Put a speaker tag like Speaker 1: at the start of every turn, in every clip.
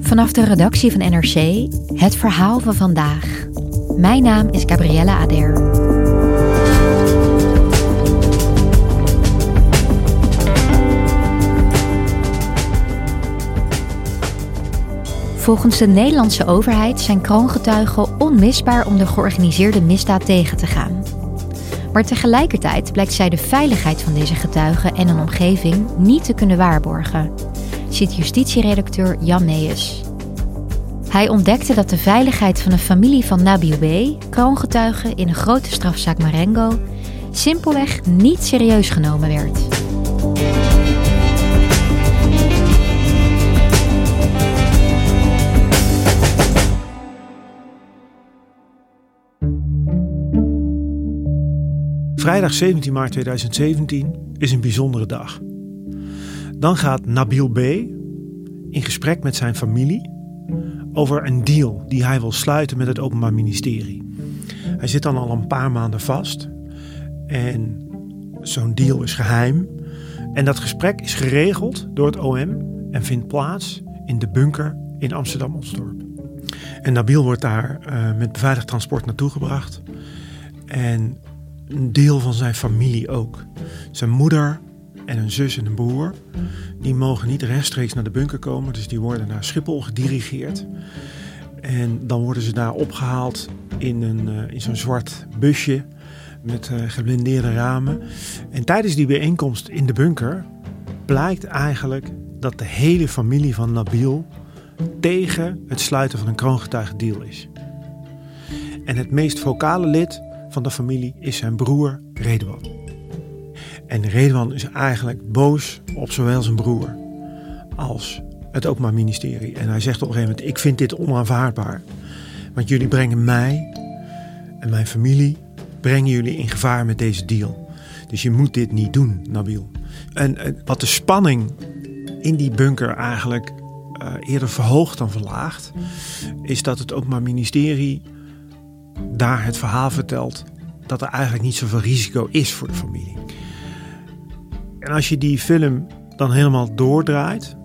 Speaker 1: Vanaf de redactie van NRC het verhaal van vandaag. Mijn naam is Gabriella Ader. Volgens de Nederlandse overheid zijn kroongetuigen onmisbaar om de georganiseerde misdaad tegen te gaan. Maar tegelijkertijd blijkt zij de veiligheid van deze getuigen en hun omgeving niet te kunnen waarborgen, ziet justitieredacteur Jan Meijers. Hij ontdekte dat de veiligheid van een familie van Nabil B., kroongetuigen in een grote strafzaak Marengo, simpelweg niet serieus genomen werd.
Speaker 2: Vrijdag 17 maart 2017 is een bijzondere dag. Dan gaat Nabil B. in gesprek met zijn familie over een deal die hij wil sluiten met het Openbaar Ministerie. Hij zit dan al een paar maanden vast en zo'n deal is geheim. En dat gesprek is geregeld door het OM en vindt plaats in de bunker in Amsterdam-Osdorp. En Nabil wordt daar uh, met beveiligd transport naartoe gebracht. En een deel van zijn familie ook. Zijn moeder en een zus en een broer. Die mogen niet rechtstreeks naar de bunker komen, dus die worden naar Schiphol gedirigeerd. En dan worden ze daar opgehaald in, een, uh, in zo'n zwart busje met uh, geblindeerde ramen. En tijdens die bijeenkomst in de bunker blijkt eigenlijk dat de hele familie van Nabil tegen het sluiten van een kroongetuigendeal is. En het meest vocale lid van de familie is zijn broer Redwan. En Redwan is eigenlijk boos op zowel zijn broer als het Openbaar Ministerie. En hij zegt op een gegeven moment: Ik vind dit onaanvaardbaar. Want jullie brengen mij en mijn familie brengen jullie in gevaar met deze deal. Dus je moet dit niet doen, Nabil. En, wat de spanning in die bunker eigenlijk uh, eerder verhoogt dan verlaagt, is dat het Openbaar Ministerie daar het verhaal vertelt dat er eigenlijk niet zoveel risico is voor de familie. En als je die film dan helemaal doordraait.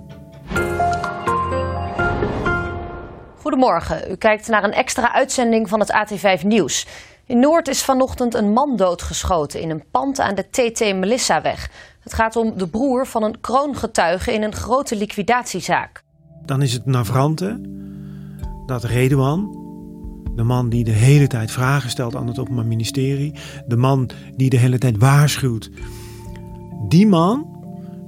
Speaker 3: Goedemorgen, u kijkt naar een extra uitzending van het AT5 Nieuws. In Noord is vanochtend een man doodgeschoten in een pand aan de TT Melissaweg. Het gaat om de broer van een kroongetuige in een grote liquidatiezaak.
Speaker 2: Dan is het navrante dat Redouan, de man die de hele tijd vragen stelt aan het Openbaar Ministerie. De man die de hele tijd waarschuwt. Die man,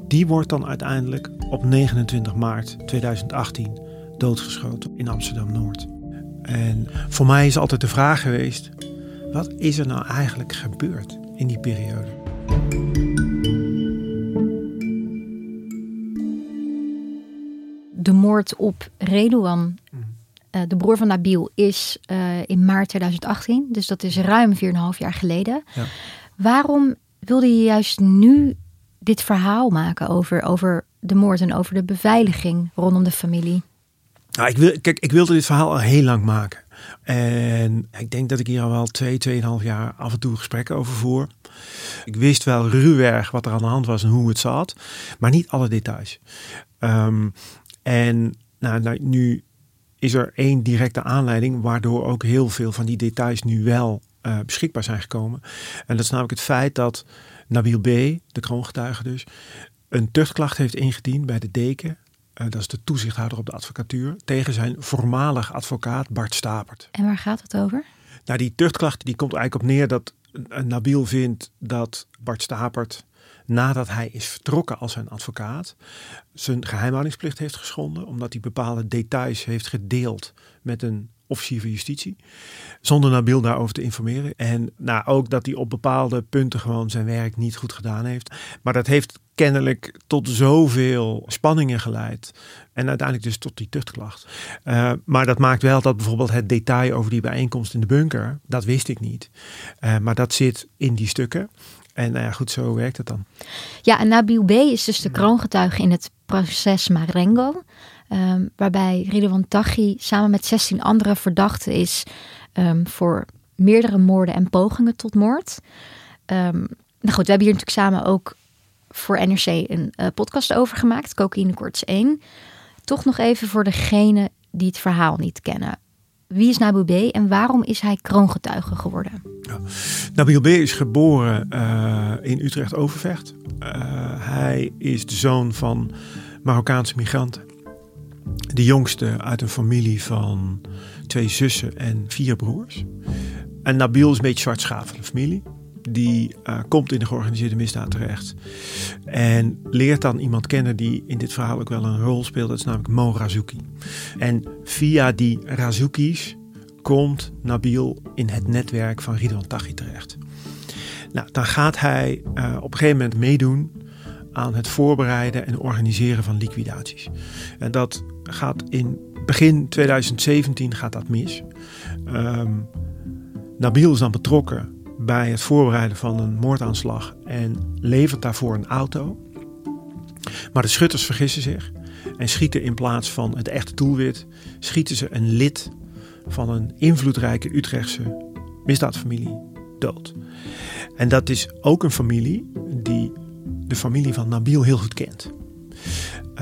Speaker 2: die wordt dan uiteindelijk op 29 maart 2018 doodgeschoten in Amsterdam-Noord. En voor mij is altijd de vraag geweest, wat is er nou eigenlijk gebeurd in die periode?
Speaker 1: De moord op Redouan uh, de broer van Nabil is uh, in maart 2018, dus dat is ruim 4,5 jaar geleden. Ja. Waarom wilde je juist nu dit verhaal maken over, over de moord en over de beveiliging rondom de familie?
Speaker 2: Nou, ik, wil, kijk, ik wilde dit verhaal al heel lang maken. En ik denk dat ik hier al wel twee, tweeënhalf jaar af en toe gesprekken over voer. Ik wist wel ruwweg wat er aan de hand was en hoe het zat, maar niet alle details. Um, en nou, nou, nu is er één directe aanleiding waardoor ook heel veel van die details nu wel uh, beschikbaar zijn gekomen. En dat is namelijk het feit dat Nabil B., de kroongetuige dus, een tuchtklacht heeft ingediend bij de deken. eh, dat is de toezichthouder op de advocatuur. Tegen zijn voormalig advocaat Bart Stapert.
Speaker 1: En waar gaat het over?
Speaker 2: Nou, die tuchtklacht die komt eigenlijk op neer dat eh, Nabil vindt dat Bart Stapert, nadat hij is vertrokken als zijn advocaat, zijn geheimhoudingsplicht heeft geschonden, omdat hij bepaalde details heeft gedeeld met een officier van justitie, zonder Nabil daarover te informeren. En nou, ook dat hij op bepaalde punten gewoon zijn werk niet goed gedaan heeft. Maar dat heeft kennelijk tot zoveel spanningen geleid. En uiteindelijk dus tot die tuchtklacht. Uh, maar dat maakt wel dat bijvoorbeeld het detail over die bijeenkomst in de bunker, dat wist ik niet. Uh, maar dat zit in die stukken. En nou ja, goed, zo werkt het dan.
Speaker 1: Ja, en Nabil B. is dus de kroongetuige in het proces Marengo. Um, waarbij Ridwan Taghi samen met 16 andere verdachten is um, voor meerdere moorden en pogingen tot moord. Um, nou goed, we hebben hier natuurlijk samen ook voor NRC een uh, podcast over gemaakt, Cocaïne Korts 1. Toch nog even voor degene die het verhaal niet kennen. Wie is Nabil B. en waarom is hij kroongetuige geworden?
Speaker 2: Ja. Nabil B. is geboren uh, in Utrecht-Overvecht. Uh, hij is de zoon van Marokkaanse migranten. De jongste uit een familie van twee zussen en vier broers. En Nabil is een beetje zwartschaaf van de familie. Die uh, komt in de georganiseerde misdaad terecht. En leert dan iemand kennen die in dit verhaal ook wel een rol speelt. Dat is namelijk Mo Razouki. En via die Razoukis komt Nabil in het netwerk van Ridwan Taghi terecht. Nou, dan gaat hij uh, op een gegeven moment meedoen aan het voorbereiden en organiseren van liquidaties. En dat gaat in begin 2017 gaat dat mis. Um, Nabil is dan betrokken bij het voorbereiden van een moordaanslag en levert daarvoor een auto. Maar de schutters vergissen zich en schieten in plaats van het echte doelwit, schieten ze een lid van een invloedrijke Utrechtse misdaadfamilie dood. En dat is ook een familie die de familie van Nabil heel goed kent.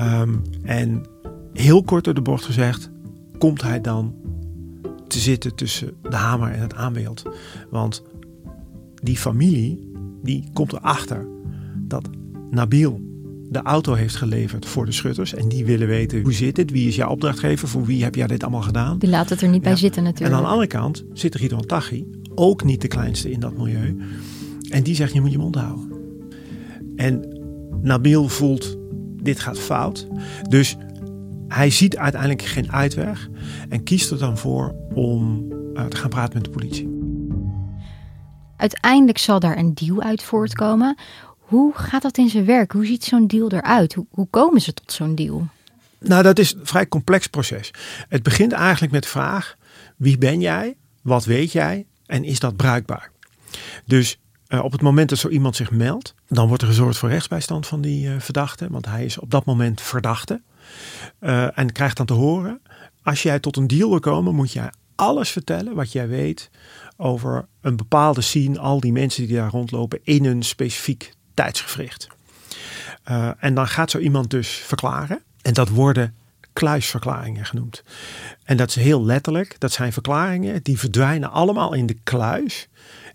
Speaker 2: Um, en heel kort door de bocht gezegd, komt hij dan te zitten tussen de hamer en het aanbeeld. Want die familie, die komt erachter dat Nabil de auto heeft geleverd voor de schutters. En die willen weten, hoe zit het? Wie is jouw opdrachtgever? Voor wie heb jij dit allemaal gedaan?
Speaker 1: Die laat het er niet bij ja. zitten natuurlijk.
Speaker 2: En aan de andere kant zit Ridwan Taghi, ook niet de kleinste in dat milieu. En die zegt, je moet je mond houden. En Nabil voelt, dit gaat fout. Dus hij ziet uiteindelijk geen uitweg en kiest er dan voor om uh, te gaan praten met de politie.
Speaker 1: Uiteindelijk zal daar een deal uit voortkomen. Hoe gaat dat in zijn werk? Hoe ziet zo'n deal eruit? Hoe, hoe komen ze tot zo'n deal?
Speaker 2: Nou, dat is een vrij complex proces. Het begint eigenlijk met de vraag: wie ben jij? Wat weet jij? En is dat bruikbaar? Dus uh, op het moment dat zo iemand zich meldt, dan wordt er gezorgd voor rechtsbijstand van die uh, verdachte, want hij is op dat moment verdachte. Uh, en krijgt dan te horen: als jij tot een deal wil komen, moet jij alles vertellen wat jij weet over een bepaalde scene, al die mensen die daar rondlopen in een specifiek tijdsgevricht. En dan gaat zo iemand dus verklaren. En dat worden kluisverklaringen genoemd. En dat is heel letterlijk. Dat zijn verklaringen die verdwijnen allemaal in de kluis.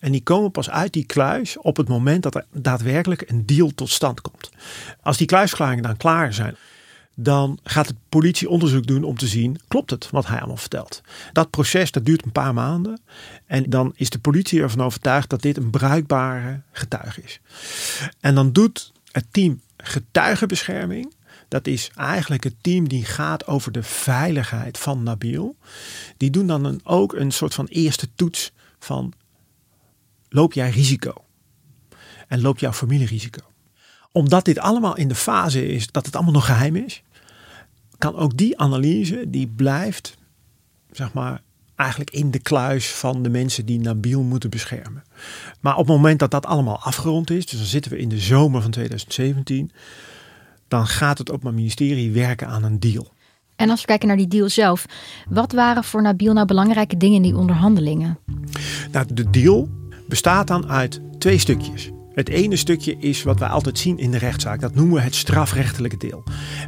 Speaker 2: En die komen pas uit die kluis op het moment dat er daadwerkelijk een deal tot stand komt. Als die kluisverklaringen dan klaar zijn, dan gaat de politie onderzoek doen om te zien, klopt het wat hij allemaal vertelt. Dat proces dat duurt een paar maanden en dan is de politie ervan overtuigd dat dit een bruikbare getuige is. En dan doet het team getuigenbescherming, dat is eigenlijk het team die gaat over de veiligheid van Nabil. Die doen dan ook een soort van eerste toets van loop jij risico? En loopt jouw familie risico? Omdat dit allemaal in de fase is dat het allemaal nog geheim is, kan ook die analyse, die blijft, zeg maar, eigenlijk in de kluis van de mensen die Nabil moeten beschermen. Maar op het moment dat dat allemaal afgerond is, dus dan zitten we in de zomer van 2017, dan gaat het Openbaar Ministerie werken aan een deal.
Speaker 1: En als we kijken naar die deal zelf, wat waren voor Nabil nou belangrijke dingen in die onderhandelingen?
Speaker 2: Nou, de deal bestaat dan uit twee stukjes. Het ene stukje is wat we altijd zien in de rechtszaak. Dat noemen we het strafrechtelijke deel.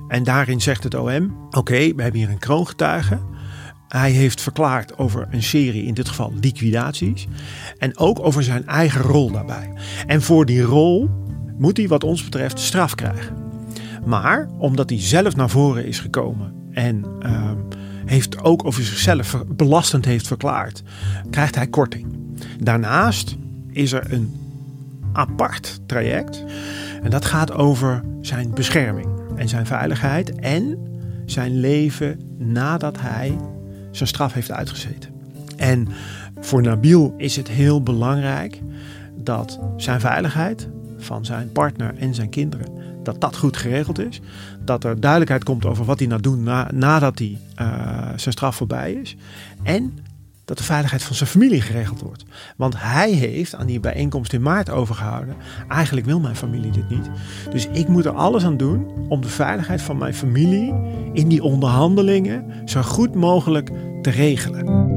Speaker 2: En daarin zegt het OM: oké, we hebben hier een kroongetuige. Hij heeft verklaard over een serie, in dit geval liquidaties. En ook over zijn eigen rol daarbij. En voor die rol moet hij, wat ons betreft, straf krijgen. Maar omdat hij zelf naar voren is gekomen en ehm, heeft ook over zichzelf belastend heeft verklaard, krijgt hij korting. Daarnaast is er een apart traject en dat gaat over zijn bescherming en zijn veiligheid en zijn leven nadat hij zijn straf heeft uitgezeten. En voor Nabil is het heel belangrijk dat zijn veiligheid van zijn partner en zijn kinderen, dat dat goed geregeld is. Dat er duidelijkheid komt over wat hij nou doet na, nadat hij, uh, zijn straf voorbij is. En dat de veiligheid van zijn familie geregeld wordt. Want hij heeft aan die bijeenkomst in maart overgehouden. Eigenlijk wil mijn familie dit niet. Dus ik moet er alles aan doen om de veiligheid van mijn familie in die onderhandelingen zo goed mogelijk te regelen.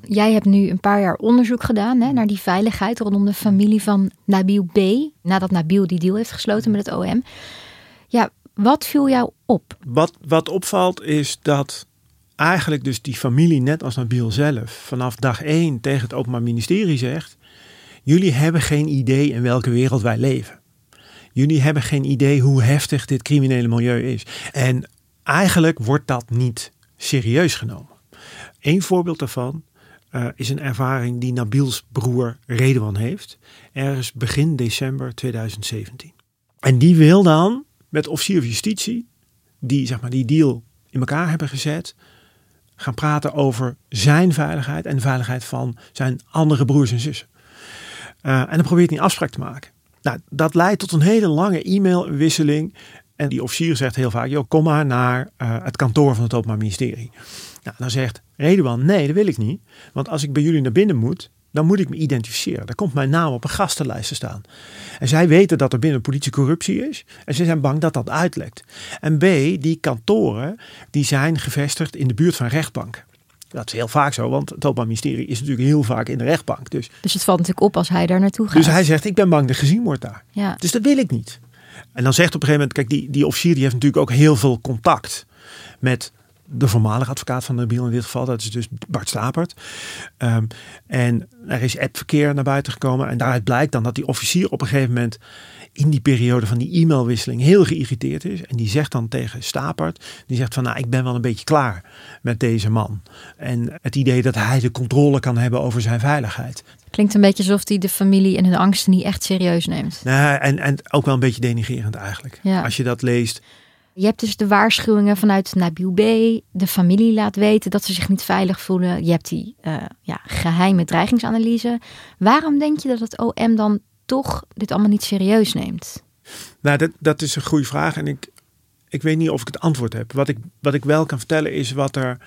Speaker 1: Jij hebt nu een paar jaar onderzoek gedaan hè, naar die veiligheid rondom de familie van Nabil B. Nadat Nabil die deal heeft gesloten met het OM. Ja, wat viel jou op?
Speaker 2: Wat, wat opvalt is dat eigenlijk dus die familie, net als Nabil zelf, vanaf dag één tegen het Openbaar Ministerie zegt: Jullie hebben geen idee in welke wereld wij leven. Jullie hebben geen idee hoe heftig dit criminele milieu is. En eigenlijk wordt dat niet serieus genomen. Eén voorbeeld daarvan uh, is een ervaring die Nabil's broer Redwan heeft. Ergens begin december 2017. En die wil dan met officier van justitie, die zeg maar, die deal in elkaar hebben gezet, gaan praten over zijn veiligheid en de veiligheid van zijn andere broers en zussen. Uh, en dan probeert hij een afspraak te maken. Nou, dat leidt tot een hele lange e-mailwisseling. En die officier zegt heel vaak: joh, kom maar naar uh, het kantoor van het Openbaar Ministerie. Nou, dan zegt Redouan, nee, dat wil ik niet. Want als ik bij jullie naar binnen moet, dan moet ik me identificeren. Daar komt mijn naam op een gastenlijst te staan. En zij weten dat er binnen politie corruptie is. En ze zijn bang dat dat uitlekt. En B, die kantoren die zijn gevestigd in de buurt van rechtbanken. Dat is heel vaak zo, want het Openbaar Ministerie is natuurlijk heel vaak in de rechtbank. Dus,
Speaker 1: dus het valt natuurlijk op als hij daar naartoe gaat.
Speaker 2: Dus hij zegt, ik ben bang dat gezien wordt daar. Ja. Dus dat wil ik niet. En dan zegt op een gegeven moment, kijk, die, die officier die heeft natuurlijk ook heel veel contact met de voormalige advocaat van Nabil in dit geval. Dat is dus Bart Stapert. Um, en er is appverkeer naar buiten gekomen. En daaruit blijkt dan dat die officier op een gegeven moment in die periode van die e-mailwisseling heel geïrriteerd is. En die zegt dan tegen Stapert, die zegt van nou ik ben wel een beetje klaar met deze man. En het idee dat hij de controle kan hebben over zijn veiligheid.
Speaker 1: Klinkt een beetje alsof hij de familie en hun angsten niet echt serieus neemt.
Speaker 2: Nou, en, en ook wel een beetje denigerend eigenlijk. Ja. Als je dat leest.
Speaker 1: Je hebt dus de waarschuwingen vanuit Nabil B. De familie laat weten dat ze zich niet veilig voelen. Je hebt die uh, ja, geheime dreigingsanalyse. Waarom denk je dat het OM dan toch dit allemaal niet serieus neemt?
Speaker 2: Nou, dat, dat is een goede vraag. En ik, ik weet niet of ik het antwoord heb. Wat ik, wat ik wel kan vertellen is wat er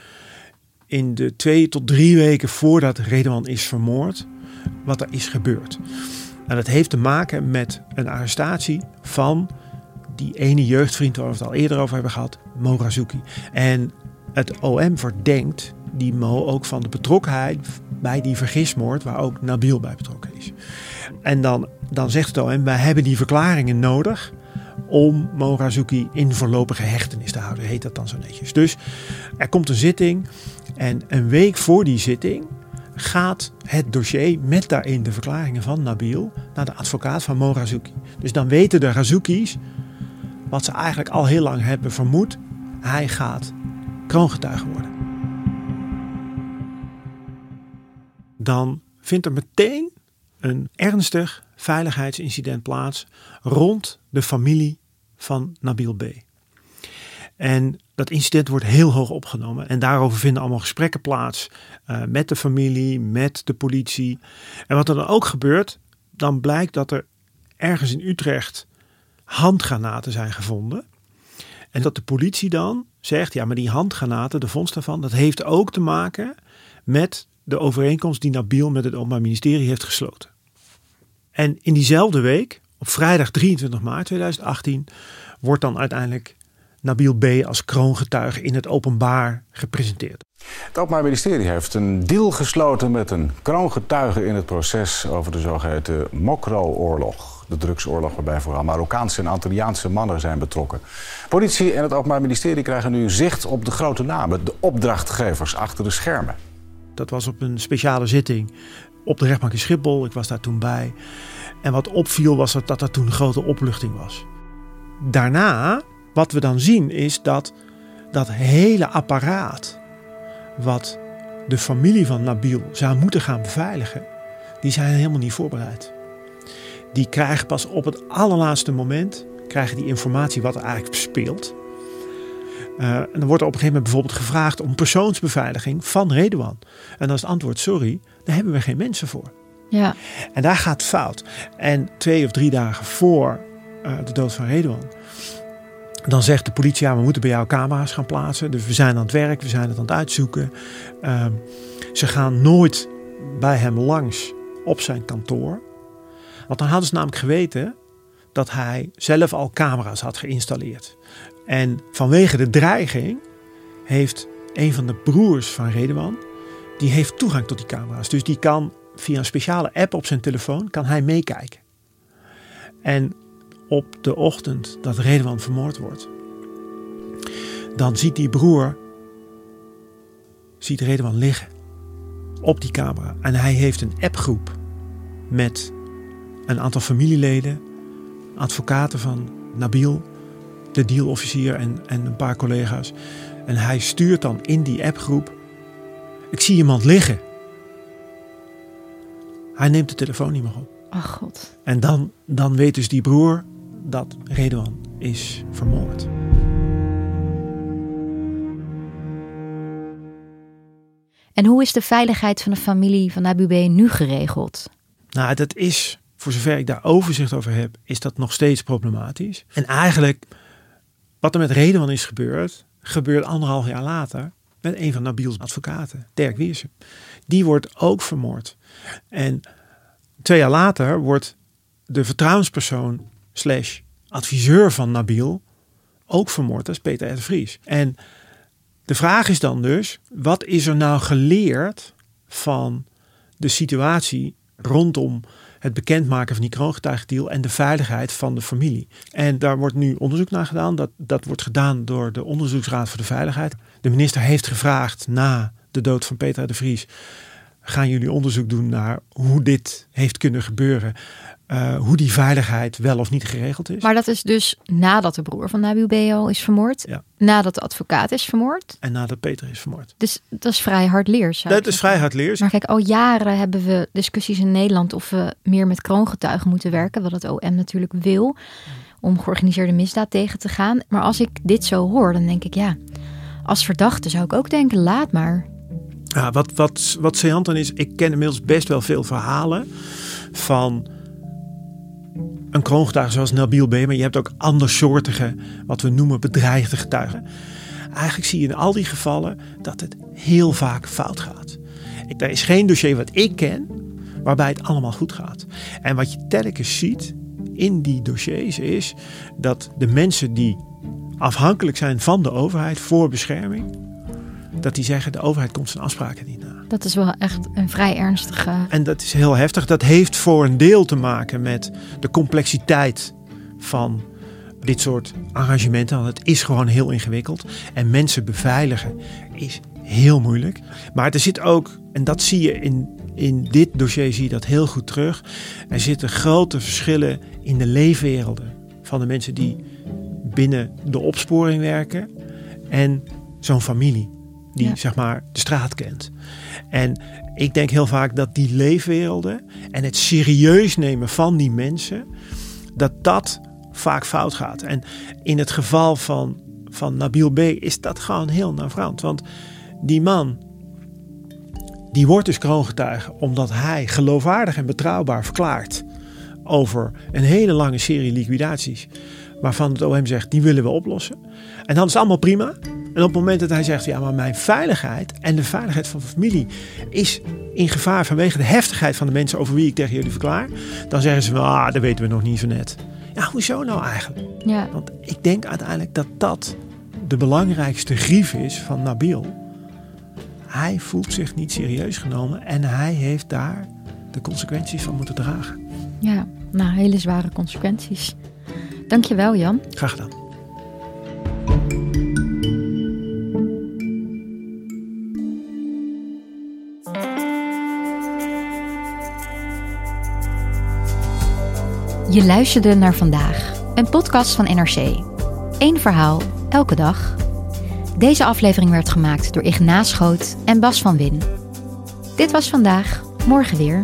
Speaker 2: in de twee tot drie weken voordat Redeman is vermoord, wat er is gebeurd. En dat heeft te maken met een arrestatie van die ene jeugdvriend waar we het al eerder over hebben gehad, Mo Razuki. En het OM verdenkt die Mo ook van de betrokkenheid bij die vergismoord waar ook Nabil bij betrokken is. En dan, dan zegt het OM, wij hebben die verklaringen nodig om Mo Razuki in voorlopige hechtenis te houden, heet dat dan zo netjes. Dus er komt een zitting en een week voor die zitting gaat het dossier met daarin de verklaringen van Nabil naar de advocaat van Mo Razuki. Dus dan weten de Razukis wat ze eigenlijk al heel lang hebben vermoed. Hij gaat kroongetuige worden. Dan vindt er meteen een ernstig veiligheidsincident plaats rond de familie van Nabil B. En dat incident wordt heel hoog opgenomen. En daarover vinden allemaal gesprekken plaats uh, met de familie, met de politie. En wat er dan ook gebeurt, dan blijkt dat er ergens in Utrecht handgranaten zijn gevonden. En dat de politie dan zegt, ja, maar die handgranaten, de vondst daarvan, dat heeft ook te maken met de overeenkomst die Nabil met het Openbaar Ministerie heeft gesloten. En in diezelfde week, op vrijdag 23 maart 2018, wordt dan uiteindelijk Nabil B. als kroongetuige in het openbaar gepresenteerd.
Speaker 4: Het Openbaar Ministerie heeft een deal gesloten met een kroongetuige in het proces over de zogeheten Mokro-oorlog de drugsoorlog waarbij vooral Marokkaanse en Antilliaanse mannen zijn betrokken. Politie en het Openbaar Ministerie krijgen nu zicht op de grote namen, de opdrachtgevers achter de schermen.
Speaker 2: Dat was op een speciale zitting op de rechtbank in Schiphol. Ik was daar toen bij. En wat opviel was dat, dat toen een grote opluchting was. Daarna, wat we dan zien, is dat dat hele apparaat. wat de familie van Nabil zou moeten gaan beveiligen. die zijn helemaal niet voorbereid. Die krijgen pas op het allerlaatste moment. krijgen die informatie wat er eigenlijk speelt. Uh, en dan wordt er op een gegeven moment bijvoorbeeld gevraagd om persoonsbeveiliging van Redouan. En dan is het antwoord: sorry, daar hebben we geen mensen voor.
Speaker 1: Ja.
Speaker 2: En daar gaat het fout. En twee of drie dagen voor uh, de dood van Redouan. Dan zegt de politie, ja, we moeten bij jou camera's gaan plaatsen. Dus we zijn aan het werk, we zijn het aan het uitzoeken. Uh, ze gaan nooit bij hem langs op zijn kantoor. Want dan hadden ze namelijk geweten dat hij zelf al camera's had geïnstalleerd. En vanwege de dreiging heeft een van de broers van Redouan, die heeft toegang tot die camera's. Dus die kan via een speciale app op zijn telefoon, kan hij meekijken. En op de ochtend dat Redouan vermoord wordt, dan ziet die broer, ziet Redouan liggen op die camera. En hij heeft een appgroep met een aantal familieleden, advocaten van Nabil, de dealofficier en, en een paar collega's. En hij stuurt dan in die appgroep: Ik zie iemand liggen. Hij neemt de telefoon niet meer op.
Speaker 1: Oh god.
Speaker 2: En dan, dan weet dus die broer dat Redouan is vermoord.
Speaker 1: En hoe is de veiligheid van de familie van Abu B nu geregeld?
Speaker 2: Nou, dat is, voor zover ik daar overzicht over heb, is dat nog steeds problematisch. En eigenlijk, wat er met Redouan is gebeurd, gebeurt anderhalf jaar later met een van Nabil's advocaten, Dirk Wiersum. Die wordt ook vermoord. En twee jaar later wordt de vertrouwenspersoon slash adviseur van Nabil ook vermoord. Dat is Peter R. Vries. En de vraag is dan dus, wat is er nou geleerd van de situatie rondom het bekendmaken van die kroongetuigendeal en de veiligheid van de familie. En daar wordt nu onderzoek naar gedaan. Dat, dat wordt gedaan door de Onderzoeksraad voor de Veiligheid. De minister heeft gevraagd na de dood van Peter de Vries. Gaan jullie onderzoek doen naar hoe dit heeft kunnen gebeuren? Uh, hoe die veiligheid wel of niet geregeld is.
Speaker 1: Maar dat is dus nadat de broer van Nabil Beo is vermoord.
Speaker 2: Ja.
Speaker 1: Nadat de advocaat is vermoord.
Speaker 2: En nadat Peter is vermoord.
Speaker 1: Dus dat is vrij hard leers.
Speaker 2: Dat is vrij hard leers.
Speaker 1: Maar kijk, al jaren hebben we discussies in Nederland of we meer met kroongetuigen moeten werken. Wat het OM natuurlijk wil. Om georganiseerde misdaad tegen te gaan. Maar als ik dit zo hoor, dan denk ik ja. Als verdachte zou ik ook denken, laat maar.
Speaker 2: Ja, wat, wat, wat saillant dan is, ik ken inmiddels best wel veel verhalen van een kroongetuige zoals Nabil B. Maar je hebt ook andersoortige, wat we noemen bedreigde getuigen. Eigenlijk zie je in al die gevallen dat het heel vaak fout gaat. Er is geen dossier wat ik ken waarbij het allemaal goed gaat. En wat je telkens ziet in die dossiers is dat de mensen die afhankelijk zijn van de overheid voor bescherming, dat die zeggen de overheid komt zijn afspraken niet na.
Speaker 1: Dat is wel echt een vrij ernstige.
Speaker 2: En dat is heel heftig. Dat heeft voor een deel te maken met de complexiteit van dit soort arrangementen. Want het is gewoon heel ingewikkeld. En mensen beveiligen is heel moeilijk. Maar er zit ook, en dat zie je in, in dit dossier, zie je dat heel goed terug. Er zitten grote verschillen in de leefwerelden van de mensen die binnen de opsporing werken en zo'n familie die zeg maar de straat kent. En ik denk heel vaak dat die leefwerelden en het serieus nemen van die mensen, dat dat vaak fout gaat. En in het geval van, van Nabil B. is dat gewoon heel navrant. Want die man, die wordt dus kroongetuige omdat hij geloofwaardig en betrouwbaar verklaart over een hele lange serie liquidaties. Waarvan het OM zegt, die willen we oplossen. En dan is het allemaal prima. En op het moment dat hij zegt, ja, maar mijn veiligheid en de veiligheid van de familie is in gevaar vanwege de heftigheid van de mensen over wie ik tegen jullie verklaar, dan zeggen ze, ah, dat weten we nog niet zo net. Ja, hoezo nou eigenlijk?
Speaker 1: Ja.
Speaker 2: Want ik denk uiteindelijk dat dat de belangrijkste grief is van Nabil. Hij voelt zich niet serieus genomen en hij heeft daar de consequenties van moeten dragen.
Speaker 1: Ja, nou, hele zware consequenties. Dankjewel, Jan.
Speaker 2: Graag gedaan.
Speaker 1: Je luisterde naar vandaag, een podcast van NRC. Eén verhaal, elke dag. Deze aflevering werd gemaakt door Ignaas Schoot en Bas van Win. Dit was vandaag, morgen weer.